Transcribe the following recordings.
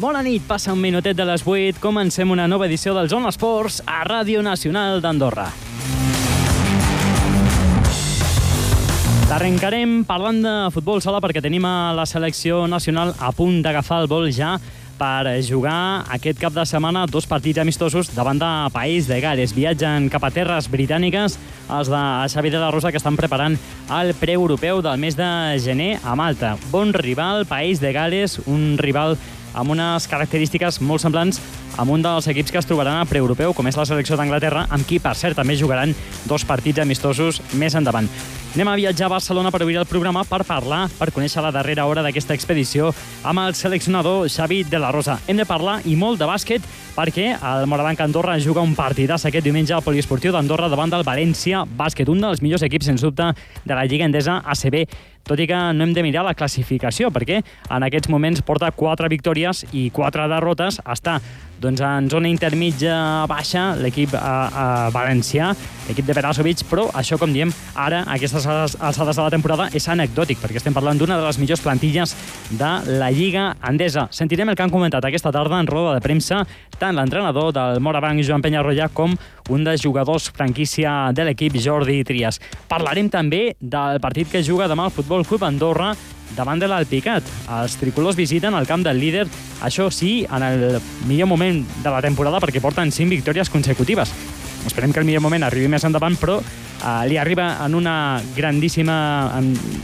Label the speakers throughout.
Speaker 1: Bona nit, passa un minutet de les 8. Comencem una nova edició del Zona Esports a Ràdio Nacional d'Andorra. Arrencarem parlant de futbol sala perquè tenim a la selecció nacional a punt d'agafar el vol ja per jugar aquest cap de setmana dos partits amistosos davant de País de Gales. Viatgen cap a terres britàniques els de Xavi de la Rosa que estan preparant el preeuropeu del mes de gener a Malta. Bon rival, País de Gales, un rival amb unes característiques molt semblants amb un dels equips que es trobaran a preeuropeu, com és la selecció d'Anglaterra, amb qui, per cert, també jugaran dos partits amistosos més endavant. Anem a viatjar a Barcelona per obrir el programa per parlar, per conèixer la darrera hora d'aquesta expedició amb el seleccionador Xavi de la Rosa. Hem de parlar i molt de bàsquet perquè el Morabanc Andorra juga un partidàs aquest diumenge al Poliesportiu d'Andorra davant del València Bàsquet, un dels millors equips, sens dubte, de la Lliga Endesa ACB tot i que no hem de mirar la classificació, perquè en aquests moments porta 4 victòries i 4 derrotes, està doncs, en zona intermitja baixa l'equip a, a valencià, l'equip de Perasovic, però això, com diem, ara, aquestes alçades de la temporada, és anecdòtic, perquè estem parlant d'una de les millors plantilles de la Lliga Endesa. Sentirem el que han comentat aquesta tarda en roda de premsa tant l'entrenador del Morabanc, Joan Penyarroia, com un dels jugadors franquícia de l'equip, Jordi Trias. Parlarem també del partit que juga demà el Futbol Club Andorra davant de l'Alpicat. Els tricolors visiten el camp del líder, això sí, en el millor moment de la temporada perquè porten 5 victòries consecutives. Esperem que el millor moment arribi més endavant, però eh, li arriba en una grandíssima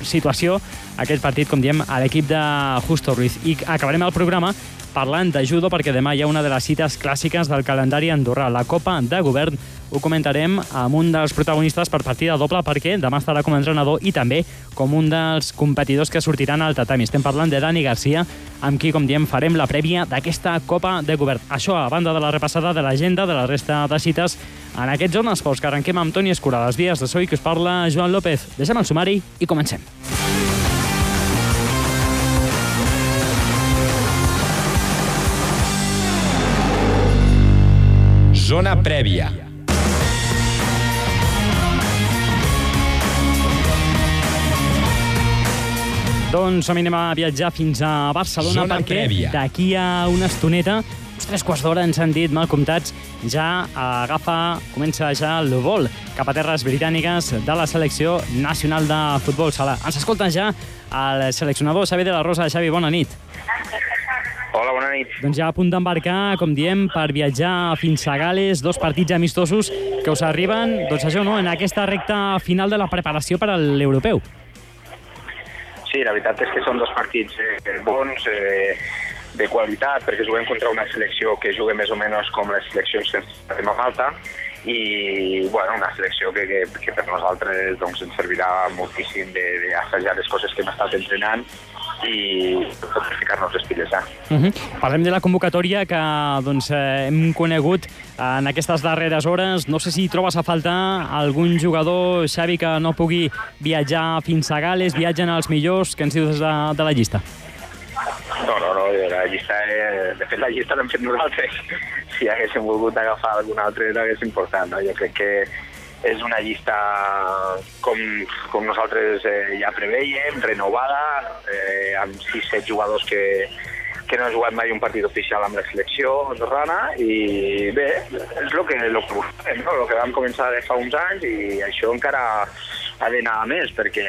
Speaker 1: situació aquest partit, com diem, a l'equip de Justo Ruiz. I acabarem el programa parlant de judo perquè demà hi ha una de les cites clàssiques del calendari andorrà, la Copa de Govern. Ho comentarem amb un dels protagonistes per partida doble perquè demà estarà com a entrenador i també com un dels competidors que sortiran al tatami. Estem parlant de Dani Garcia, amb qui, com diem, farem la prèvia d'aquesta Copa de Govern. Això a banda de la repassada de l'agenda de la resta de cites en aquest Zona Esports que arrenquem amb Toni Escura, les vies de Soi, que us parla Joan López. Deixem el sumari i comencem.
Speaker 2: Zona prèvia.
Speaker 1: Doncs som anem a viatjar fins a Barcelona
Speaker 2: Zona
Speaker 1: perquè d'aquí a una estoneta, uns tres quarts d'hora ens han dit, mal comptats, ja agafa, comença ja el vol cap a terres britàniques de la selecció nacional de futbol sala. Ens escolta ja el seleccionador Xavi de la Rosa. Xavi, bona nit.
Speaker 3: Hola, bona nit.
Speaker 1: Doncs ja a punt d'embarcar, com diem, per viatjar fins a Gales, dos partits amistosos que us arriben, doncs això, no?, en aquesta recta final de la preparació per a l'europeu.
Speaker 3: Sí, la veritat és que són dos partits eh, bons, eh, de qualitat, perquè juguem contra una selecció que juga més o menys com les seleccions que tenim a Malta, i bueno, una selecció que, que, que per nosaltres doncs, ens servirà moltíssim d'assajar les coses que hem estat entrenant i ficar-nos les piles. Eh?
Speaker 1: Uh -huh. Parlem de la convocatòria que doncs, eh, hem conegut en aquestes darreres hores. No sé si trobes a faltar algun jugador, Xavi, que no pugui viatjar fins a Gales, viatgen els millors, que ens dius de, de la llista?
Speaker 3: No, no, no, la llista, eh, de fet la llista l'hem fet nosaltres. Si haguéssim volgut agafar algun altre no hagués important, no? Jo crec que és una llista com, com nosaltres eh, ja preveiem, renovada, eh, amb 6-7 jugadors que, que no han jugat mai un partit oficial amb la selecció andorrana i bé, és el que, lo que busquem, no? el que vam començar de fa uns anys i això encara ha d'anar a més perquè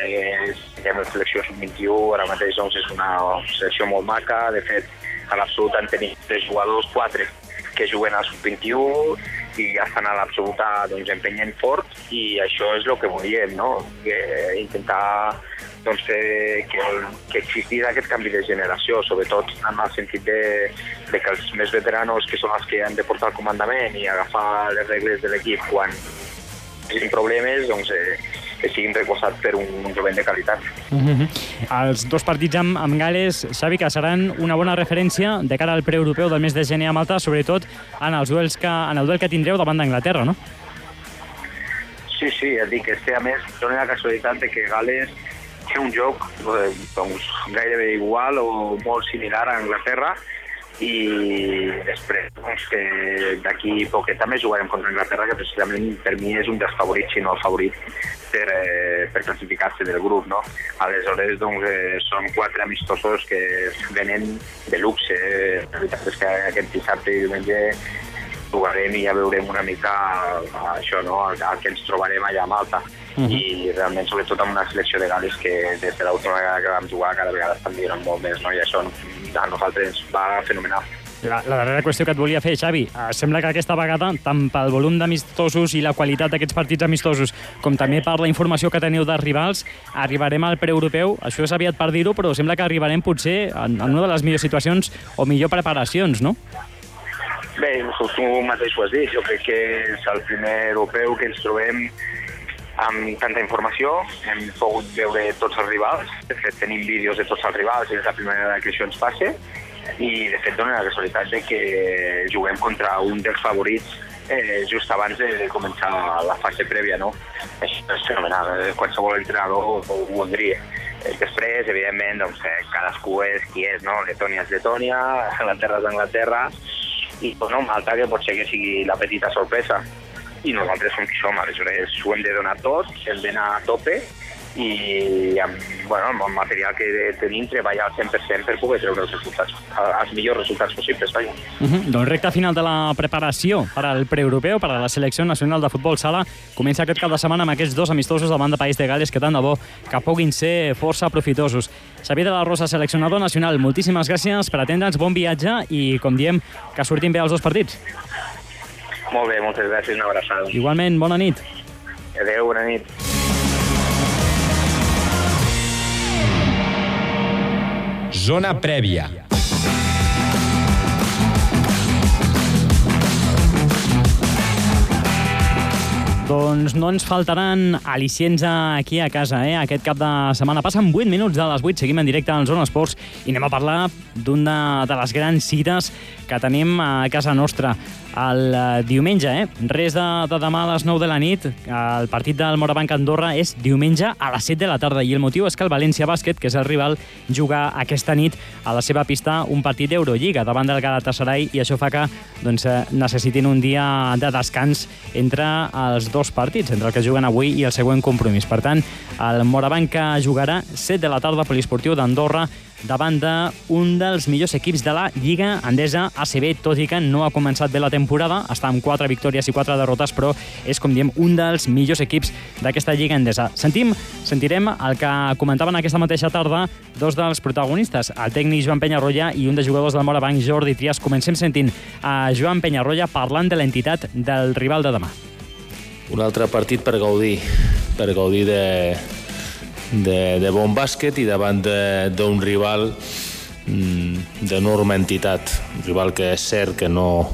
Speaker 3: ja la selecció sub-21 ara mateix doncs, és una selecció molt maca, de fet a l'absoluta en tenim tres jugadors, quatre que juguen al sub-21 i ja estan a l'absoluta doncs, empenyent fort i això és el que volíem, no? que intentar doncs, fer que, que existís aquest canvi de generació, sobretot en el sentit de, de que els més veteranos, que són els que han de portar el comandament i agafar les regles de l'equip quan hi problemes, doncs, eh, que siguin recolzats per un, un jovent de qualitat.
Speaker 1: Uh -huh. Els dos partits amb, amb Gales, Xavi, que seran una bona referència de cara al preeuropeu del mes de gener a Malta, sobretot en els duels que, en el duel que tindreu davant d'Anglaterra, no?
Speaker 3: Sí, sí, et dic, és que a més dona la casualitat de que Gales té un joc eh, doncs, gairebé igual o molt similar a Anglaterra i després doncs, que d'aquí poquet també jugarem contra Anglaterra, que precisament per mi és un dels favorits, si no el favorit, per, eh, per classificar-se del grup. No? Aleshores, doncs, eh, són quatre amistosos que venen de luxe. Eh? La veritat és que aquest dissabte i diumenge jugarem i ja veurem una mica això, no? el, el que ens trobarem allà a Malta. Uh -huh. i realment sobretot amb una selecció de Gales que des de l'última vegada que vam jugar cada vegada estan millorant molt més no? i això a nosaltres ens va fenomenal.
Speaker 1: La, la darrera qüestió que et volia fer, Xavi, eh, sembla que aquesta vegada, tant pel volum d'amistosos i la qualitat d'aquests partits amistosos, com també per la informació que teniu dels rivals, arribarem al preeuropeu, això és aviat per dir-ho, però sembla que arribarem potser en, en una de les millors situacions o millor preparacions, no?
Speaker 3: Bé, tu mateix ho has dit, jo crec que és el primer europeu que ens trobem amb tanta informació, hem pogut veure tots els rivals, de fet tenim vídeos de tots els rivals i és la primera vegada que això ens passa, i de fet dona la casualitat de que juguem contra un dels favorits eh, just abans de, començar la fase prèvia, no? És fenomenal, eh? qualsevol entrenador ho voldria. Eh, després, evidentment, doncs, eh, cadascú és qui és, no? Letònia és Letònia, Anglaterra és Anglaterra, i bueno, Malta que pot ser que sigui la petita sorpresa. I nosaltres som qui som, aleshores ho hem de donar tot, hem d'anar a tope, i amb, bueno, amb el material que tenim treballar al 100% per poder treure els resultats, els millors resultats possibles. Vaja.
Speaker 1: Uh -huh. Doncs recta final de la preparació per al preeuropeu, per a la selecció nacional de futbol sala, comença aquest cap de setmana amb aquests dos amistosos davant de País de Gales que tant de bo que puguin ser força profitosos. Xavier de la Rosa, seleccionador nacional, moltíssimes gràcies per atendre'ns, bon viatge i, com diem, que surtin bé els dos partits.
Speaker 3: Molt bé, moltes gràcies, una abraçada.
Speaker 1: Igualment, bona nit.
Speaker 3: Adéu, bona nit.
Speaker 2: Zona prèvia.
Speaker 1: Doncs no ens faltaran al·licients aquí a casa, eh? Aquest cap de setmana passen 8 minuts de les 8, seguim en directe al Zona Esports i anem a parlar d'una de les grans cites que tenim a casa nostra el uh, diumenge, eh? Res de, de demà a les 9 de la nit. El partit del Morabanc Andorra és diumenge a les 7 de la tarda i el motiu és que el València Bàsquet, que és el rival, juga aquesta nit a la seva pista un partit d'Eurolliga davant del Galatasaray i això fa que doncs, eh, necessitin un dia de descans entre els dos partits, entre el que juguen avui i el següent compromís. Per tant, el Morabanc jugarà 7 de la tarda a l'Esportiu d'Andorra davant d'un dels millors equips de la Lliga Endesa ACB, tot i que no ha començat bé la temporada, està amb 4 victòries i 4 derrotes, però és, com diem, un dels millors equips d'aquesta Lliga Endesa. Sentim, sentirem el que comentaven aquesta mateixa tarda dos dels protagonistes, el tècnic Joan Penyarroia i un dels jugadors del Morabanc, Jordi Trias. Comencem sentint a Joan Penyarroia parlant de l'entitat del rival de demà.
Speaker 4: Un altre partit per gaudir, per gaudir de, de, de bon bàsquet i davant d'un rival mm, d'enorme entitat. Un rival que és cert que no,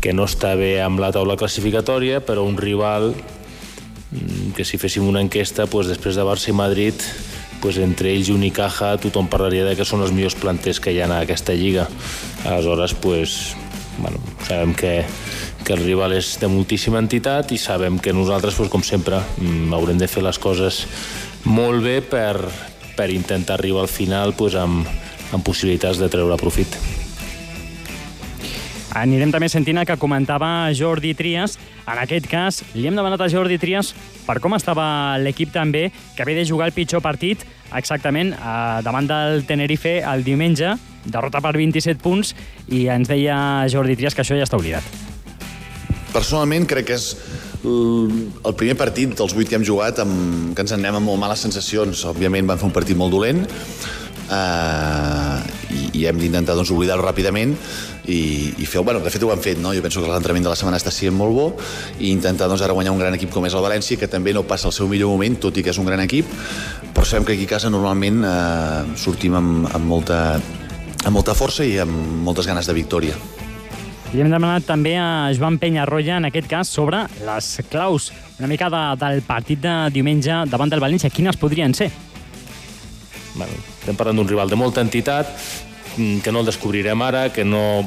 Speaker 4: que no està bé amb la taula classificatòria, però un rival mm, que si féssim una enquesta, pues, després de Barça i Madrid, pues, entre ells i Unicaja tothom parlaria de que són els millors planters que hi ha en aquesta lliga. Aleshores, pues, bueno, sabem que, que el rival és de moltíssima entitat i sabem que nosaltres, pues, com sempre, mm, haurem de fer les coses molt bé per, per intentar arribar al final pues, amb, amb possibilitats de treure profit.
Speaker 1: Anirem també sentint el que comentava Jordi Trias. En aquest cas, li hem demanat a Jordi Trias per com estava l'equip també, que havia de jugar el pitjor partit exactament eh, davant del Tenerife el diumenge, derrota per 27 punts, i ens deia Jordi Trias que això ja està oblidat.
Speaker 5: Personalment crec que és el primer partit dels vuit que hem jugat amb, que ens en anem amb molt males sensacions. Òbviament van fer un partit molt dolent eh, i, i hem d'intentar doncs, oblidar-ho ràpidament i, i fer, bueno, de fet ho han fet, no? jo penso que l'entrenament de la setmana està sent molt bo i intentar doncs, ara guanyar un gran equip com és el València, que també no passa el seu millor moment, tot i que és un gran equip, però sabem que aquí a casa normalment eh, sortim amb, amb, molta, amb molta força i amb moltes ganes de victòria.
Speaker 1: I hem demanat també a Joan Penyarroia, en aquest cas, sobre les claus una mica de, del partit de diumenge davant del València. Quines podrien ser?
Speaker 4: Bueno, estem parlant d'un rival de molta entitat, mm, que no el descobrirem ara, que no,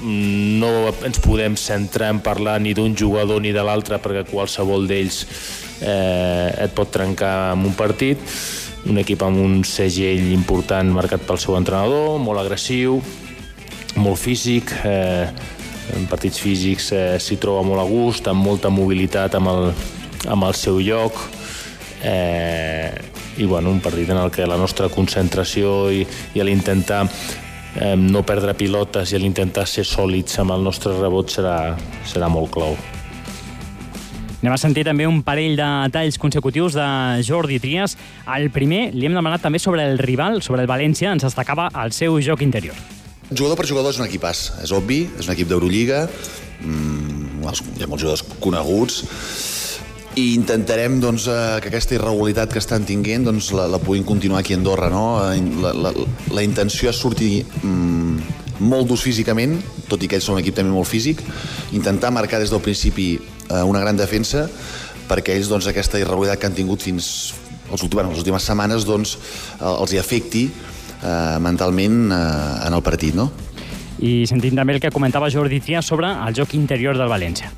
Speaker 4: mm, no ens podem centrar en parlar ni d'un jugador ni de l'altre perquè qualsevol d'ells eh, et pot trencar en un partit un equip amb un segell important marcat pel seu entrenador, molt agressiu, molt físic, eh, en partits físics eh, s'hi troba molt a gust, amb molta mobilitat amb el, amb el seu lloc, eh, i bueno, un partit en el que la nostra concentració i, i l'intentar eh, no perdre pilotes i l'intentar ser sòlids amb el nostre rebot serà, serà molt clau.
Speaker 1: Anem a sentir també un parell de talls consecutius de Jordi Trias. El primer li hem demanat també sobre el rival, sobre el València, ens destacava el seu joc interior.
Speaker 5: Jugador per jugador és un equipàs, és obvi, és un equip d'Eurolliga, mm, hi ha molts jugadors coneguts, i intentarem doncs, eh, que aquesta irregularitat que estan tinguent doncs, la, la puguin continuar aquí a Andorra. No? Eh, la, la, la intenció és sortir mm, molt durs físicament, tot i que ells són un equip també molt físic, intentar marcar des del principi eh, una gran defensa perquè ells doncs, aquesta irregularitat que han tingut fins els últims, les últimes setmanes doncs, els hi afecti eh, mentalment eh, en el partit. No?
Speaker 1: I sentint també el que comentava Jordi Trias sobre el joc interior del València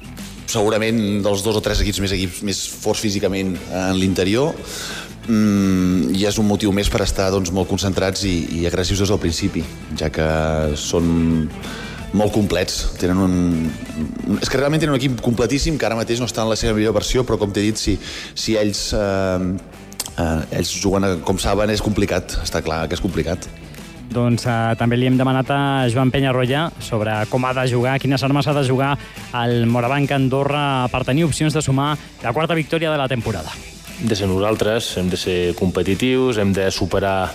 Speaker 5: segurament dels dos o tres equips més equips més forts físicament en l'interior mm, i és un motiu més per estar doncs, molt concentrats i, i agressius des del principi, ja que són molt complets. Tenen un... És que realment tenen un equip completíssim que ara mateix no està en la seva millor versió, però com t'he dit, si, si ells, eh, eh, ells juguen com saben, és complicat. Està clar que és complicat.
Speaker 1: Doncs eh, també li hem demanat a Joan Penyarroia sobre com ha de jugar, quines armes ha de jugar el Morabanc Andorra per tenir opcions de sumar la quarta victòria de la temporada.
Speaker 4: De ser nosaltres, hem de ser competitius, hem de superar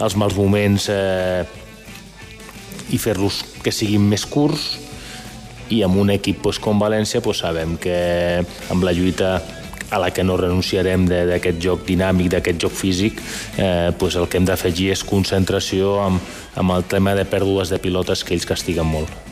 Speaker 4: els mals moments eh, i fer-los que siguin més curts i amb un equip pues, com València pues, sabem que amb la lluita a la que no renunciarem d'aquest joc dinàmic, d'aquest joc físic, eh, pues el que hem d'afegir és concentració amb, amb el tema de pèrdues de pilotes que ells castiguen molt.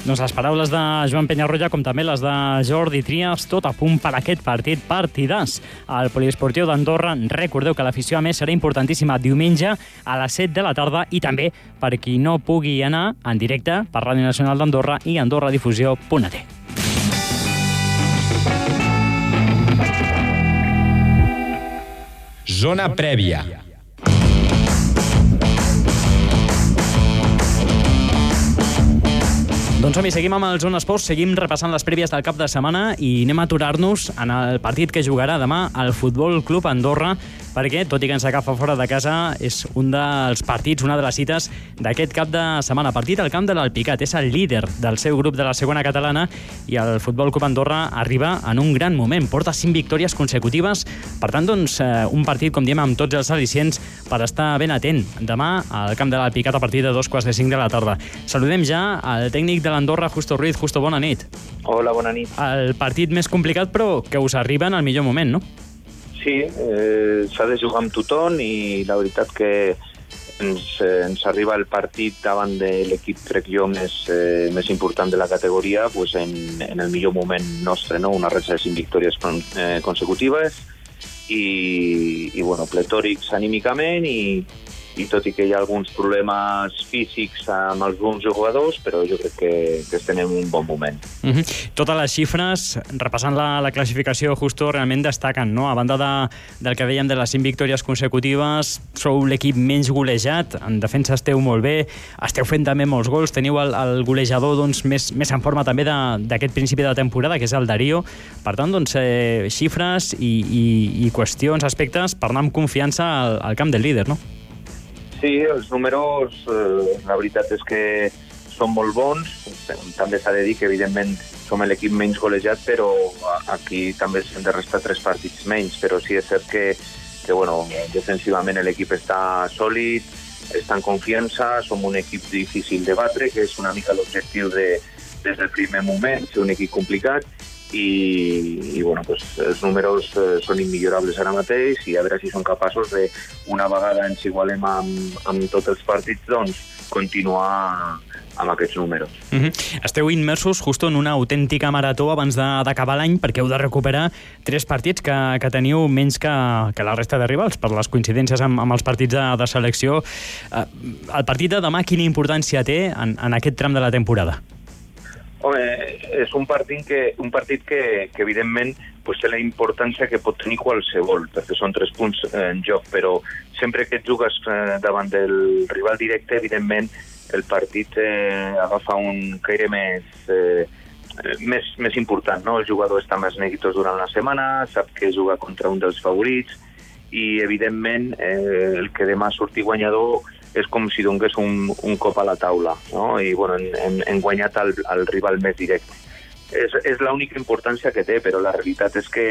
Speaker 1: Doncs les paraules de Joan Penyarroia, com també les de Jordi Trias, tot a punt per aquest partit partidàs. Al Poliesportiu d'Andorra, recordeu que l'afició a més serà importantíssima diumenge a les 7 de la tarda i també per qui no pugui anar en directe per Ràdio Nacional d'Andorra i AndorraDifusió.at.
Speaker 2: Zona prèvia.
Speaker 1: Doncs som seguim amb el Zona Esports, seguim repassant les prèvies del cap de setmana i anem a aturar-nos en el partit que jugarà demà el Futbol Club Andorra perquè, tot i que ens agafa fora de casa, és un dels partits, una de les cites d'aquest cap de setmana. Partit al camp de l'Alpicat. És el líder del seu grup de la segona catalana i el Futbol Club Andorra arriba en un gran moment. Porta cinc victòries consecutives. Per tant, doncs, eh, un partit, com diem, amb tots els al·licients per estar ben atent. Demà al camp de l'Alpicat a partir de dos quarts de cinc de la tarda. Saludem ja al tècnic de l'Andorra, Justo Ruiz. Justo, bona nit.
Speaker 6: Hola, bona nit.
Speaker 1: El partit més complicat, però que us arriba en el millor moment, no?
Speaker 6: Sí, eh, s'ha de jugar amb tothom i la veritat que ens, eh, ens arriba el partit davant de l'equip, crec jo, més, eh, més important de la categoria pues en, en el millor moment nostre, no? una ratxa de cinc victòries con, eh, consecutives i, i bueno, pletòrics anímicament i, i tot i que hi ha alguns problemes físics amb alguns jugadors, però jo crec que, que estem en un bon moment.
Speaker 1: Uh -huh. Totes les xifres, repassant la, la classificació, justo realment destaquen, no? A banda de, del que dèiem de les 5 victòries consecutives, sou l'equip menys golejat, en defensa esteu molt bé, esteu fent també molts gols, teniu el, el golejador doncs, més, més en forma també d'aquest principi de temporada, que és el Darío. Per tant, doncs, eh, xifres i, i, i qüestions, aspectes per anar amb confiança al, al camp del líder, no?
Speaker 6: Sí, els números, eh, la veritat és que són molt bons. També s'ha de dir que, evidentment, som l'equip menys golejat, però aquí també s'han de restar tres partits menys. Però sí és cert que, que bueno, defensivament l'equip està sòlid, està en confiança, som un equip difícil de batre, que és una mica l'objectiu de, des del primer moment, ser un equip complicat, i, i bueno, pues, els números eh, són immillorables ara mateix i a veure si són capaços de, una vegada ens igualem amb, amb tots els partits, doncs continuar amb aquests números.
Speaker 1: Mhm. -huh. Esteu immersos just en una autèntica marató abans d'acabar l'any perquè heu de recuperar tres partits que, que teniu menys que, que la resta de rivals per les coincidències amb, amb els partits de, de selecció. Uh, el partit de demà quina importància té en, en aquest tram de la temporada?
Speaker 6: Home, és un partit que, un partit que, que evidentment pues, té la importància que pot tenir qualsevol, perquè són tres punts en joc, però sempre que et jugues eh, davant del rival directe, evidentment, el partit eh, agafa un caire més, eh, més, més important. No? El jugador està més neguitós durant la setmana, sap que juga contra un dels favorits i, evidentment, eh, el que demà surti guanyador és com si donés un, un cop a la taula no? i bueno, hem, hem guanyat el, el rival més directe. És, és l'única importància que té, però la realitat és que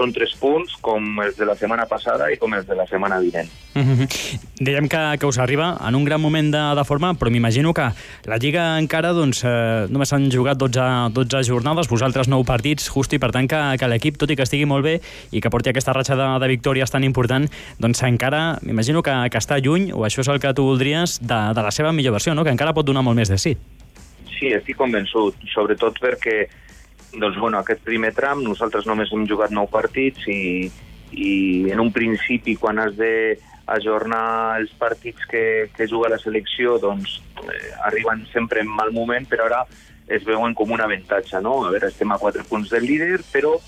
Speaker 6: són tres punts com els de la setmana passada i com els de la setmana vinent. Mm
Speaker 1: -hmm. Dèiem que, que us arriba en un gran moment de, de forma, però m'imagino que la Lliga encara doncs, eh, només s'han jugat 12, 12 jornades, vosaltres 9 partits, just, i per tant que, que l'equip, tot i que estigui molt bé i que porti aquesta ratxa de, de victòries tan important, doncs encara, m'imagino que, que està lluny, o això és el que tu voldries, de, de la seva millor versió, no? que encara pot donar molt més de sí.
Speaker 6: Sí, estic convençut, sobretot perquè doncs, bueno, aquest primer tram nosaltres només hem jugat nou partits i, i en un principi quan has de ajornar els partits que, que juga la selecció doncs eh, arriben sempre en mal moment, però ara es veuen com un avantatge, no? A veure, estem a quatre punts del líder, però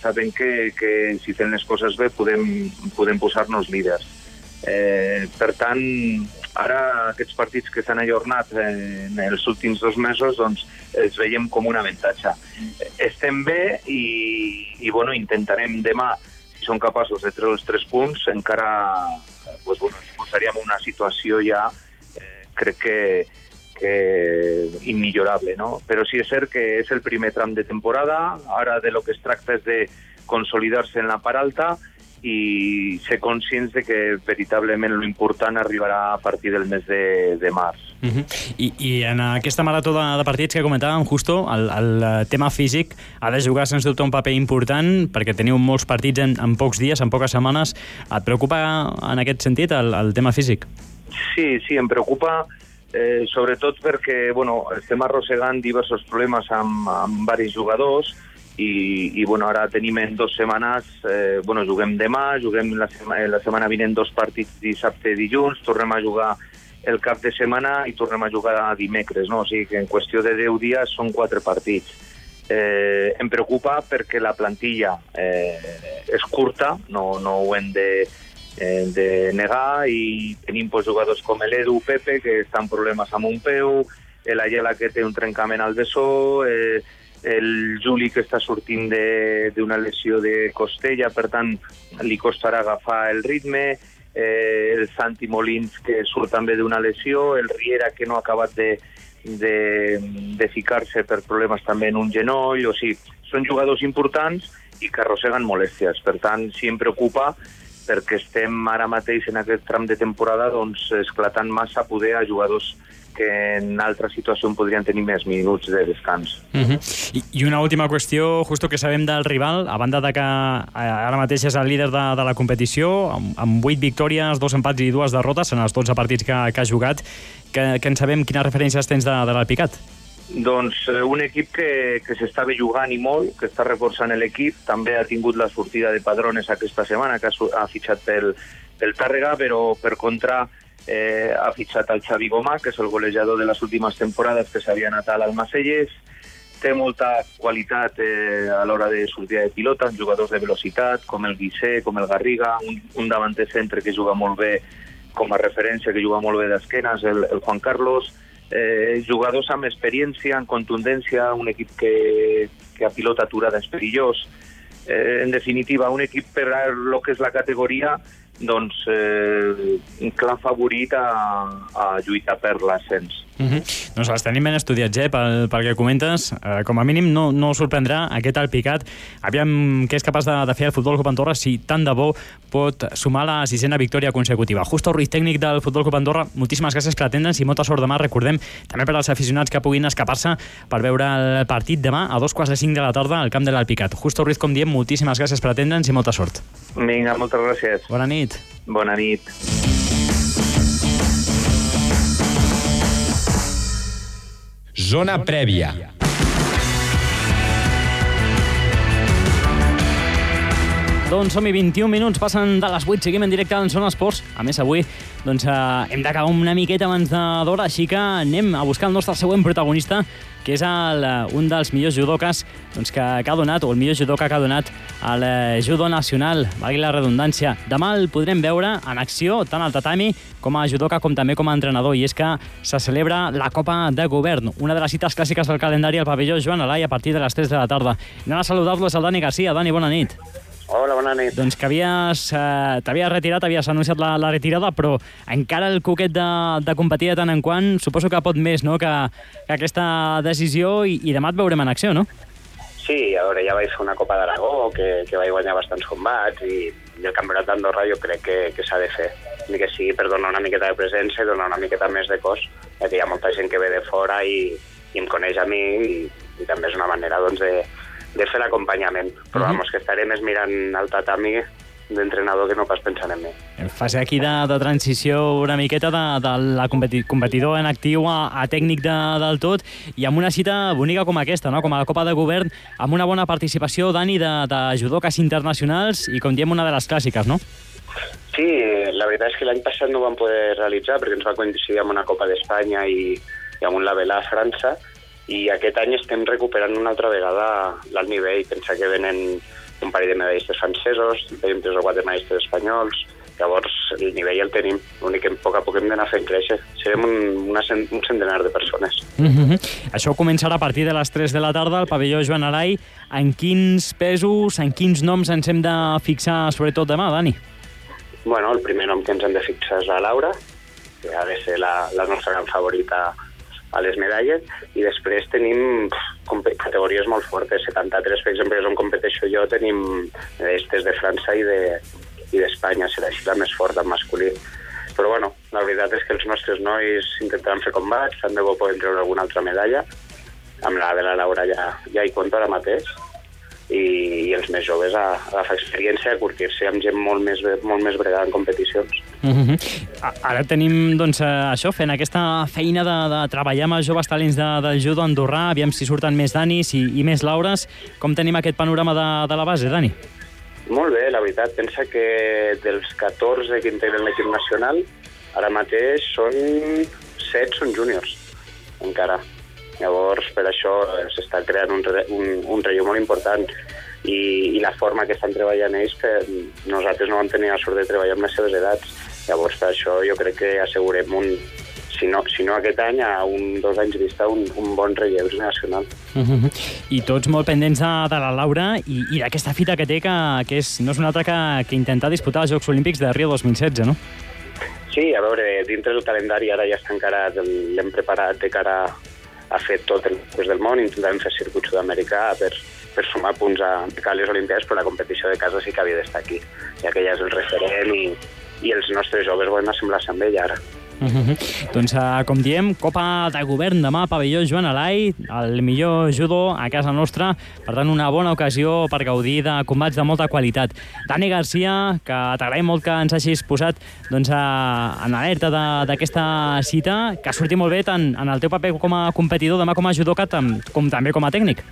Speaker 6: sabem que, que si fem les coses bé podem, podem posar-nos líders. Eh, per tant, Ara aquests partits que s'han ajornat en els últims dos mesos doncs els veiem com un avantatge. Estem bé i, i bueno, intentarem demà, si som capaços de treure els tres punts, encara pues, bueno, ens posaríem una situació ja, eh, crec que, que immillorable, no? Però sí és cert que és el primer tram de temporada, ara de lo que es tracta és de consolidar-se en la part alta, i ser conscients de que veritablement l'important arribarà a partir del mes de, de març.
Speaker 1: Uh -huh. I, I en aquesta marató de, de partits que comentàvem, Justo, el, el tema físic ha de jugar, sens dubte, un paper important perquè teniu molts partits en, en pocs dies, en poques setmanes. Et preocupa en aquest sentit el, el tema físic?
Speaker 6: Sí, sí, em preocupa eh, sobretot perquè bueno, estem arrossegant diversos problemes amb, amb varis jugadors, i, i bueno, ara tenim en dues setmanes, eh, bueno, juguem demà, juguem la, sema, la setmana vinent dos partits dissabte i dilluns, tornem a jugar el cap de setmana i tornem a jugar dimecres, no? o sigui que en qüestió de 10 dies són quatre partits. Eh, em preocupa perquè la plantilla eh, és curta, no, no ho hem de, eh, de negar i tenim pues, jugadors com l'Edu Pepe que estan problemes amb un peu, l'Ayela que té un trencament al bessó, eh, el Juli que està sortint d'una lesió de costella, per tant li costarà agafar el ritme, eh, el Santi Molins que surt també d'una lesió, el Riera que no ha acabat de, de, de ficar-se per problemes també en un genoll, o sigui, són jugadors importants i que arrosseguen molèsties. Per tant, si em preocupa perquè estem ara mateix en aquest tram de temporada doncs, esclatant massa poder a jugadors que en altra situació podrien tenir més minuts de descans.
Speaker 1: Uh mhm. -huh. I, I una última qüestió, justo que sabem del rival, a banda de que eh, ara mateix és el líder de, de la competició, amb, amb 8 victòries, dos empats i dues derrotes en els 12 partits que, que ha jugat, que, que en sabem quines referències tens de, de l'Alpicat?
Speaker 6: Doncs eh, un equip que, que s'estava jugant i molt, que està reforçant l'equip, també ha tingut la sortida de Padrones aquesta setmana, que ha, ha fitxat pel, pel Tàrrega, però per contra eh, ha fitxat el Xavi Gomà, que és el golejador de les últimes temporades que s'havia anat a l'Almacelles, té molta qualitat eh, a l'hora de sortir de pilota, jugadors de velocitat, com el Guissé, com el Garriga, un, un davanter centre que juga molt bé com a referència, que juga molt bé d'esquenes, el, el Juan Carlos, eh, jugadors amb experiència, amb contundència, un equip que, que a pilota aturada és perillós, eh, en definitiva, un equip per lo que és la categoria doncs, eh, clar favorit a, a lluitar per l'ascens.
Speaker 1: Mhm. -huh. Doncs els tenim ben estudiats, eh, pel, pel que comentes. Eh, com a mínim no, no sorprendrà aquest Alpicat. Aviam què és capaç de, de fer el Futbol Club Andorra si tant de bo pot sumar la sisena victòria consecutiva. Justo Ruiz, tècnic del Futbol Club Andorra, moltíssimes gràcies per atendre'ns i molta sort demà. Recordem també per als aficionats que puguin escapar-se per veure el partit demà a dos quarts de cinc de la tarda al camp de l'Alpicat. Justo Ruiz, com diem, moltíssimes gràcies per atendre'ns i molta sort.
Speaker 6: Vinga, moltes gràcies.
Speaker 1: Bona nit.
Speaker 6: Bona nit.
Speaker 2: Zona prèvia.
Speaker 1: Doncs som-hi 21 minuts, passen de les 8, seguim en directe en Zona Esports. A més, avui doncs, eh, hem d'acabar una miqueta abans d'hora, així que anem a buscar el nostre següent protagonista, que és el, eh, un dels millors judoques doncs, que, que ha donat, o el millor judoca que ha donat al eh, judo nacional, valgui la redundància. Demà el podrem veure en acció, tant al tatami com a judoca com també com a entrenador, i és que se celebra la Copa de Govern, una de les cites clàssiques del calendari al pavelló Joan Alai a partir de les 3 de la tarda. Anem a saludar-lo, és el Dani Garcia. Dani, bona nit.
Speaker 7: Hola, bona nit.
Speaker 1: Doncs que havies, eh, t'havies retirat, havies anunciat la, la retirada, però encara el coquet de, de competir de tant en quant, suposo que pot més no? que, que aquesta decisió i, i demà et veurem en acció, no?
Speaker 7: Sí, a veure, ja vaig fer una Copa d'Aragó, que, que vaig guanyar bastants combats, i, i el Campionat d'Andorra jo crec que, que s'ha de fer. Ni que sigui per donar una miqueta de presència i donar una miqueta més de cos, perquè hi ha molta gent que ve de fora i, i em coneix a mi, i, i també és una manera doncs, de, de fer l'acompanyament. Però uh -huh. vamos, que estaré més mirant el tatami d'entrenador que no pas pensant en mi.
Speaker 1: Fase aquí de, de transició una miqueta de, de la competi competidor en actiu a, a tècnic de, del tot i amb una cita bonica com aquesta, no? com a la Copa de Govern, amb una bona participació, Dani, de, de judoques internacionals i, com diem, una de les clàssiques, no?
Speaker 7: Sí, la veritat és que l'any passat no ho vam poder realitzar perquè ens va coincidir amb una Copa d'Espanya i, i amb un label a França i aquest any estem recuperant una altra vegada l'alt nivell. Pensa que venen un parell de medallistes francesos, tenim tres o quatre medallistes espanyols, llavors el nivell el tenim, l'únic que a poc a poc hem d'anar fent créixer. Serem un, una, un centenar de persones.
Speaker 1: Mm -hmm. Això començarà a partir de les 3 de la tarda al pavelló Joan Arai. En quins pesos, en quins noms ens hem de fixar sobretot demà, Dani?
Speaker 7: Bueno, el primer nom que ens hem de fixar és la Laura, que ha de ser la, la nostra gran favorita a les medalles, i després tenim categories molt fortes, 73, per exemple, és on competeixo jo, tenim estes de França i de i d'Espanya, serà així la més forta en masculí. Però bueno, la veritat és que els nostres nois intentaran fer combats, tant de bo poden treure alguna altra medalla, amb la de la Laura ja, ja hi compto ara mateix, i, i els més joves a, a agafar experiència, a curtir-se amb gent molt més, molt més bregada en competicions.
Speaker 1: Mm -hmm. Ara tenim doncs, això, fent aquesta feina de, de treballar amb els joves talents de, del judo andorrà, aviam si surten més Danis i, i més Laures. Com tenim aquest panorama de, de la base, Dani?
Speaker 7: Molt bé, la veritat. Pensa que dels 14 que integren l'equip nacional, ara mateix són 7 són júniors, encara. Llavors, per això s'està creant un, un, un relleu molt important i, i la forma que estan treballant ells, que nosaltres no vam tenir la sort de treballar amb les seves edats. Llavors, per això jo crec que assegurem un, si no, si no aquest any, a un, dos anys vista, un, un bon relleu nacional.
Speaker 1: Uh -huh. I tots molt pendents de, de la Laura i, i d'aquesta fita que té, que, que és, no és una altra que, que intentar disputar els Jocs Olímpics de Rio 2016, no?
Speaker 7: Sí, a veure, dintre del calendari ara ja està encarat, l'hem preparat de cara a fer tot el curs del món, intentarem fer circuit sud-americà per, per sumar punts a les Olimpiades, però la competició de casa sí que havia d'estar aquí, ja que ja és el referent i, i els nostres joves volen assemblar-se amb ell ara.
Speaker 1: Uh -huh. Doncs, uh, com diem, Copa de Govern demà, pavelló Joan Alai, el millor judo a casa nostra, per tant, una bona ocasió per gaudir de combats de molta qualitat. Dani Garcia, que t'agraïm molt que ens hagis posat doncs, uh, en alerta d'aquesta cita, que surti molt bé tant en el teu paper com a competidor, demà com a judoka, com també com a tècnic.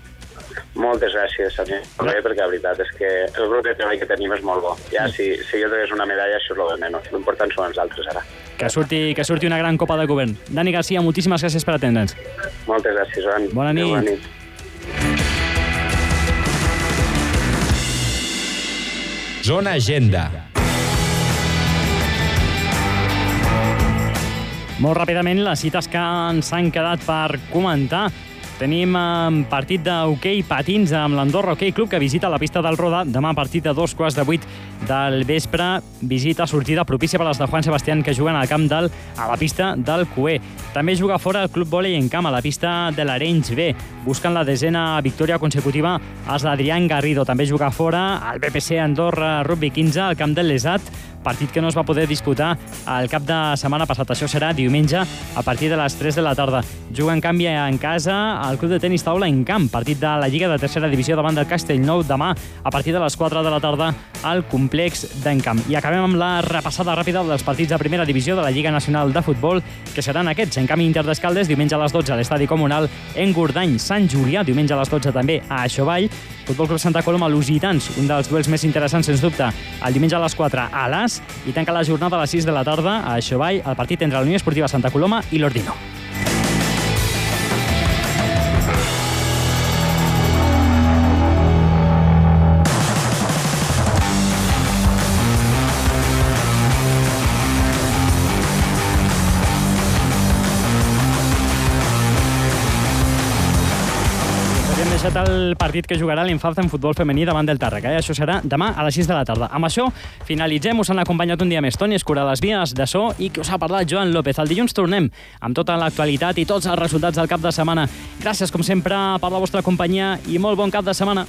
Speaker 7: Moltes gràcies, senyor. Bé, perquè la veritat és que el grup de treball que tenim és molt bo. Ja, si, si jo tragués una medalla, això és el de menys. L'important són els altres, ara.
Speaker 1: Que surti, que surti una gran Copa de Govern. Dani Garcia, moltíssimes gràcies per atendre'ns.
Speaker 7: Moltes gràcies, Joan.
Speaker 1: Bona nit.
Speaker 7: Bona nit.
Speaker 2: Zona Agenda.
Speaker 1: Molt ràpidament, les cites que ens han quedat per comentar. Tenim un partit d'hoquei patins amb l'Andorra Hockey Club que visita la pista del Roda demà a partir de dos quarts de vuit del vespre. Visita sortida propícia per les de Juan Sebastián que juguen al camp del, a la pista del Cué. També juga fora el Club Volei en camp a la pista de l'Arenys B. Busquen la desena victòria consecutiva els d'Adrián Garrido. També juga fora el BPC Andorra Rugby 15 al camp del Lesat partit que no es va poder disputar el cap de setmana passat. Això serà diumenge a partir de les 3 de la tarda. Juga en canvi en casa el club de tenis taula en camp, partit de la Lliga de Tercera Divisió davant del Castellnou demà a partir de les 4 de la tarda al complex d'Encamp. I acabem amb la repassada ràpida dels partits de primera divisió de la Lliga Nacional de Futbol, que seran aquests. En canvi, Inter d'Escaldes, diumenge a les 12 a l'estadi comunal en Gordany, Sant Julià, diumenge a les 12 també a Aixovall, Futbol Club Santa Coloma, Lusitans, un dels duels més interessants, sens dubte, el diumenge a les 4 a l'As, i tanca la jornada a les 6 de la tarda a Aixovall, el partit entre la Unió Esportiva Santa Coloma i l'Ordino. Deixat el partit que jugarà l'Infalz en futbol femení davant del Tàrrega. Eh? Això serà demà a les 6 de la tarda. Amb això finalitzem. Us han acompanyat un dia més Toni Escura, les vies de so i que us ha parlat Joan López. El dilluns tornem amb tota l'actualitat i tots els resultats del cap de setmana. Gràcies, com sempre, per la vostra companyia i molt bon cap de setmana.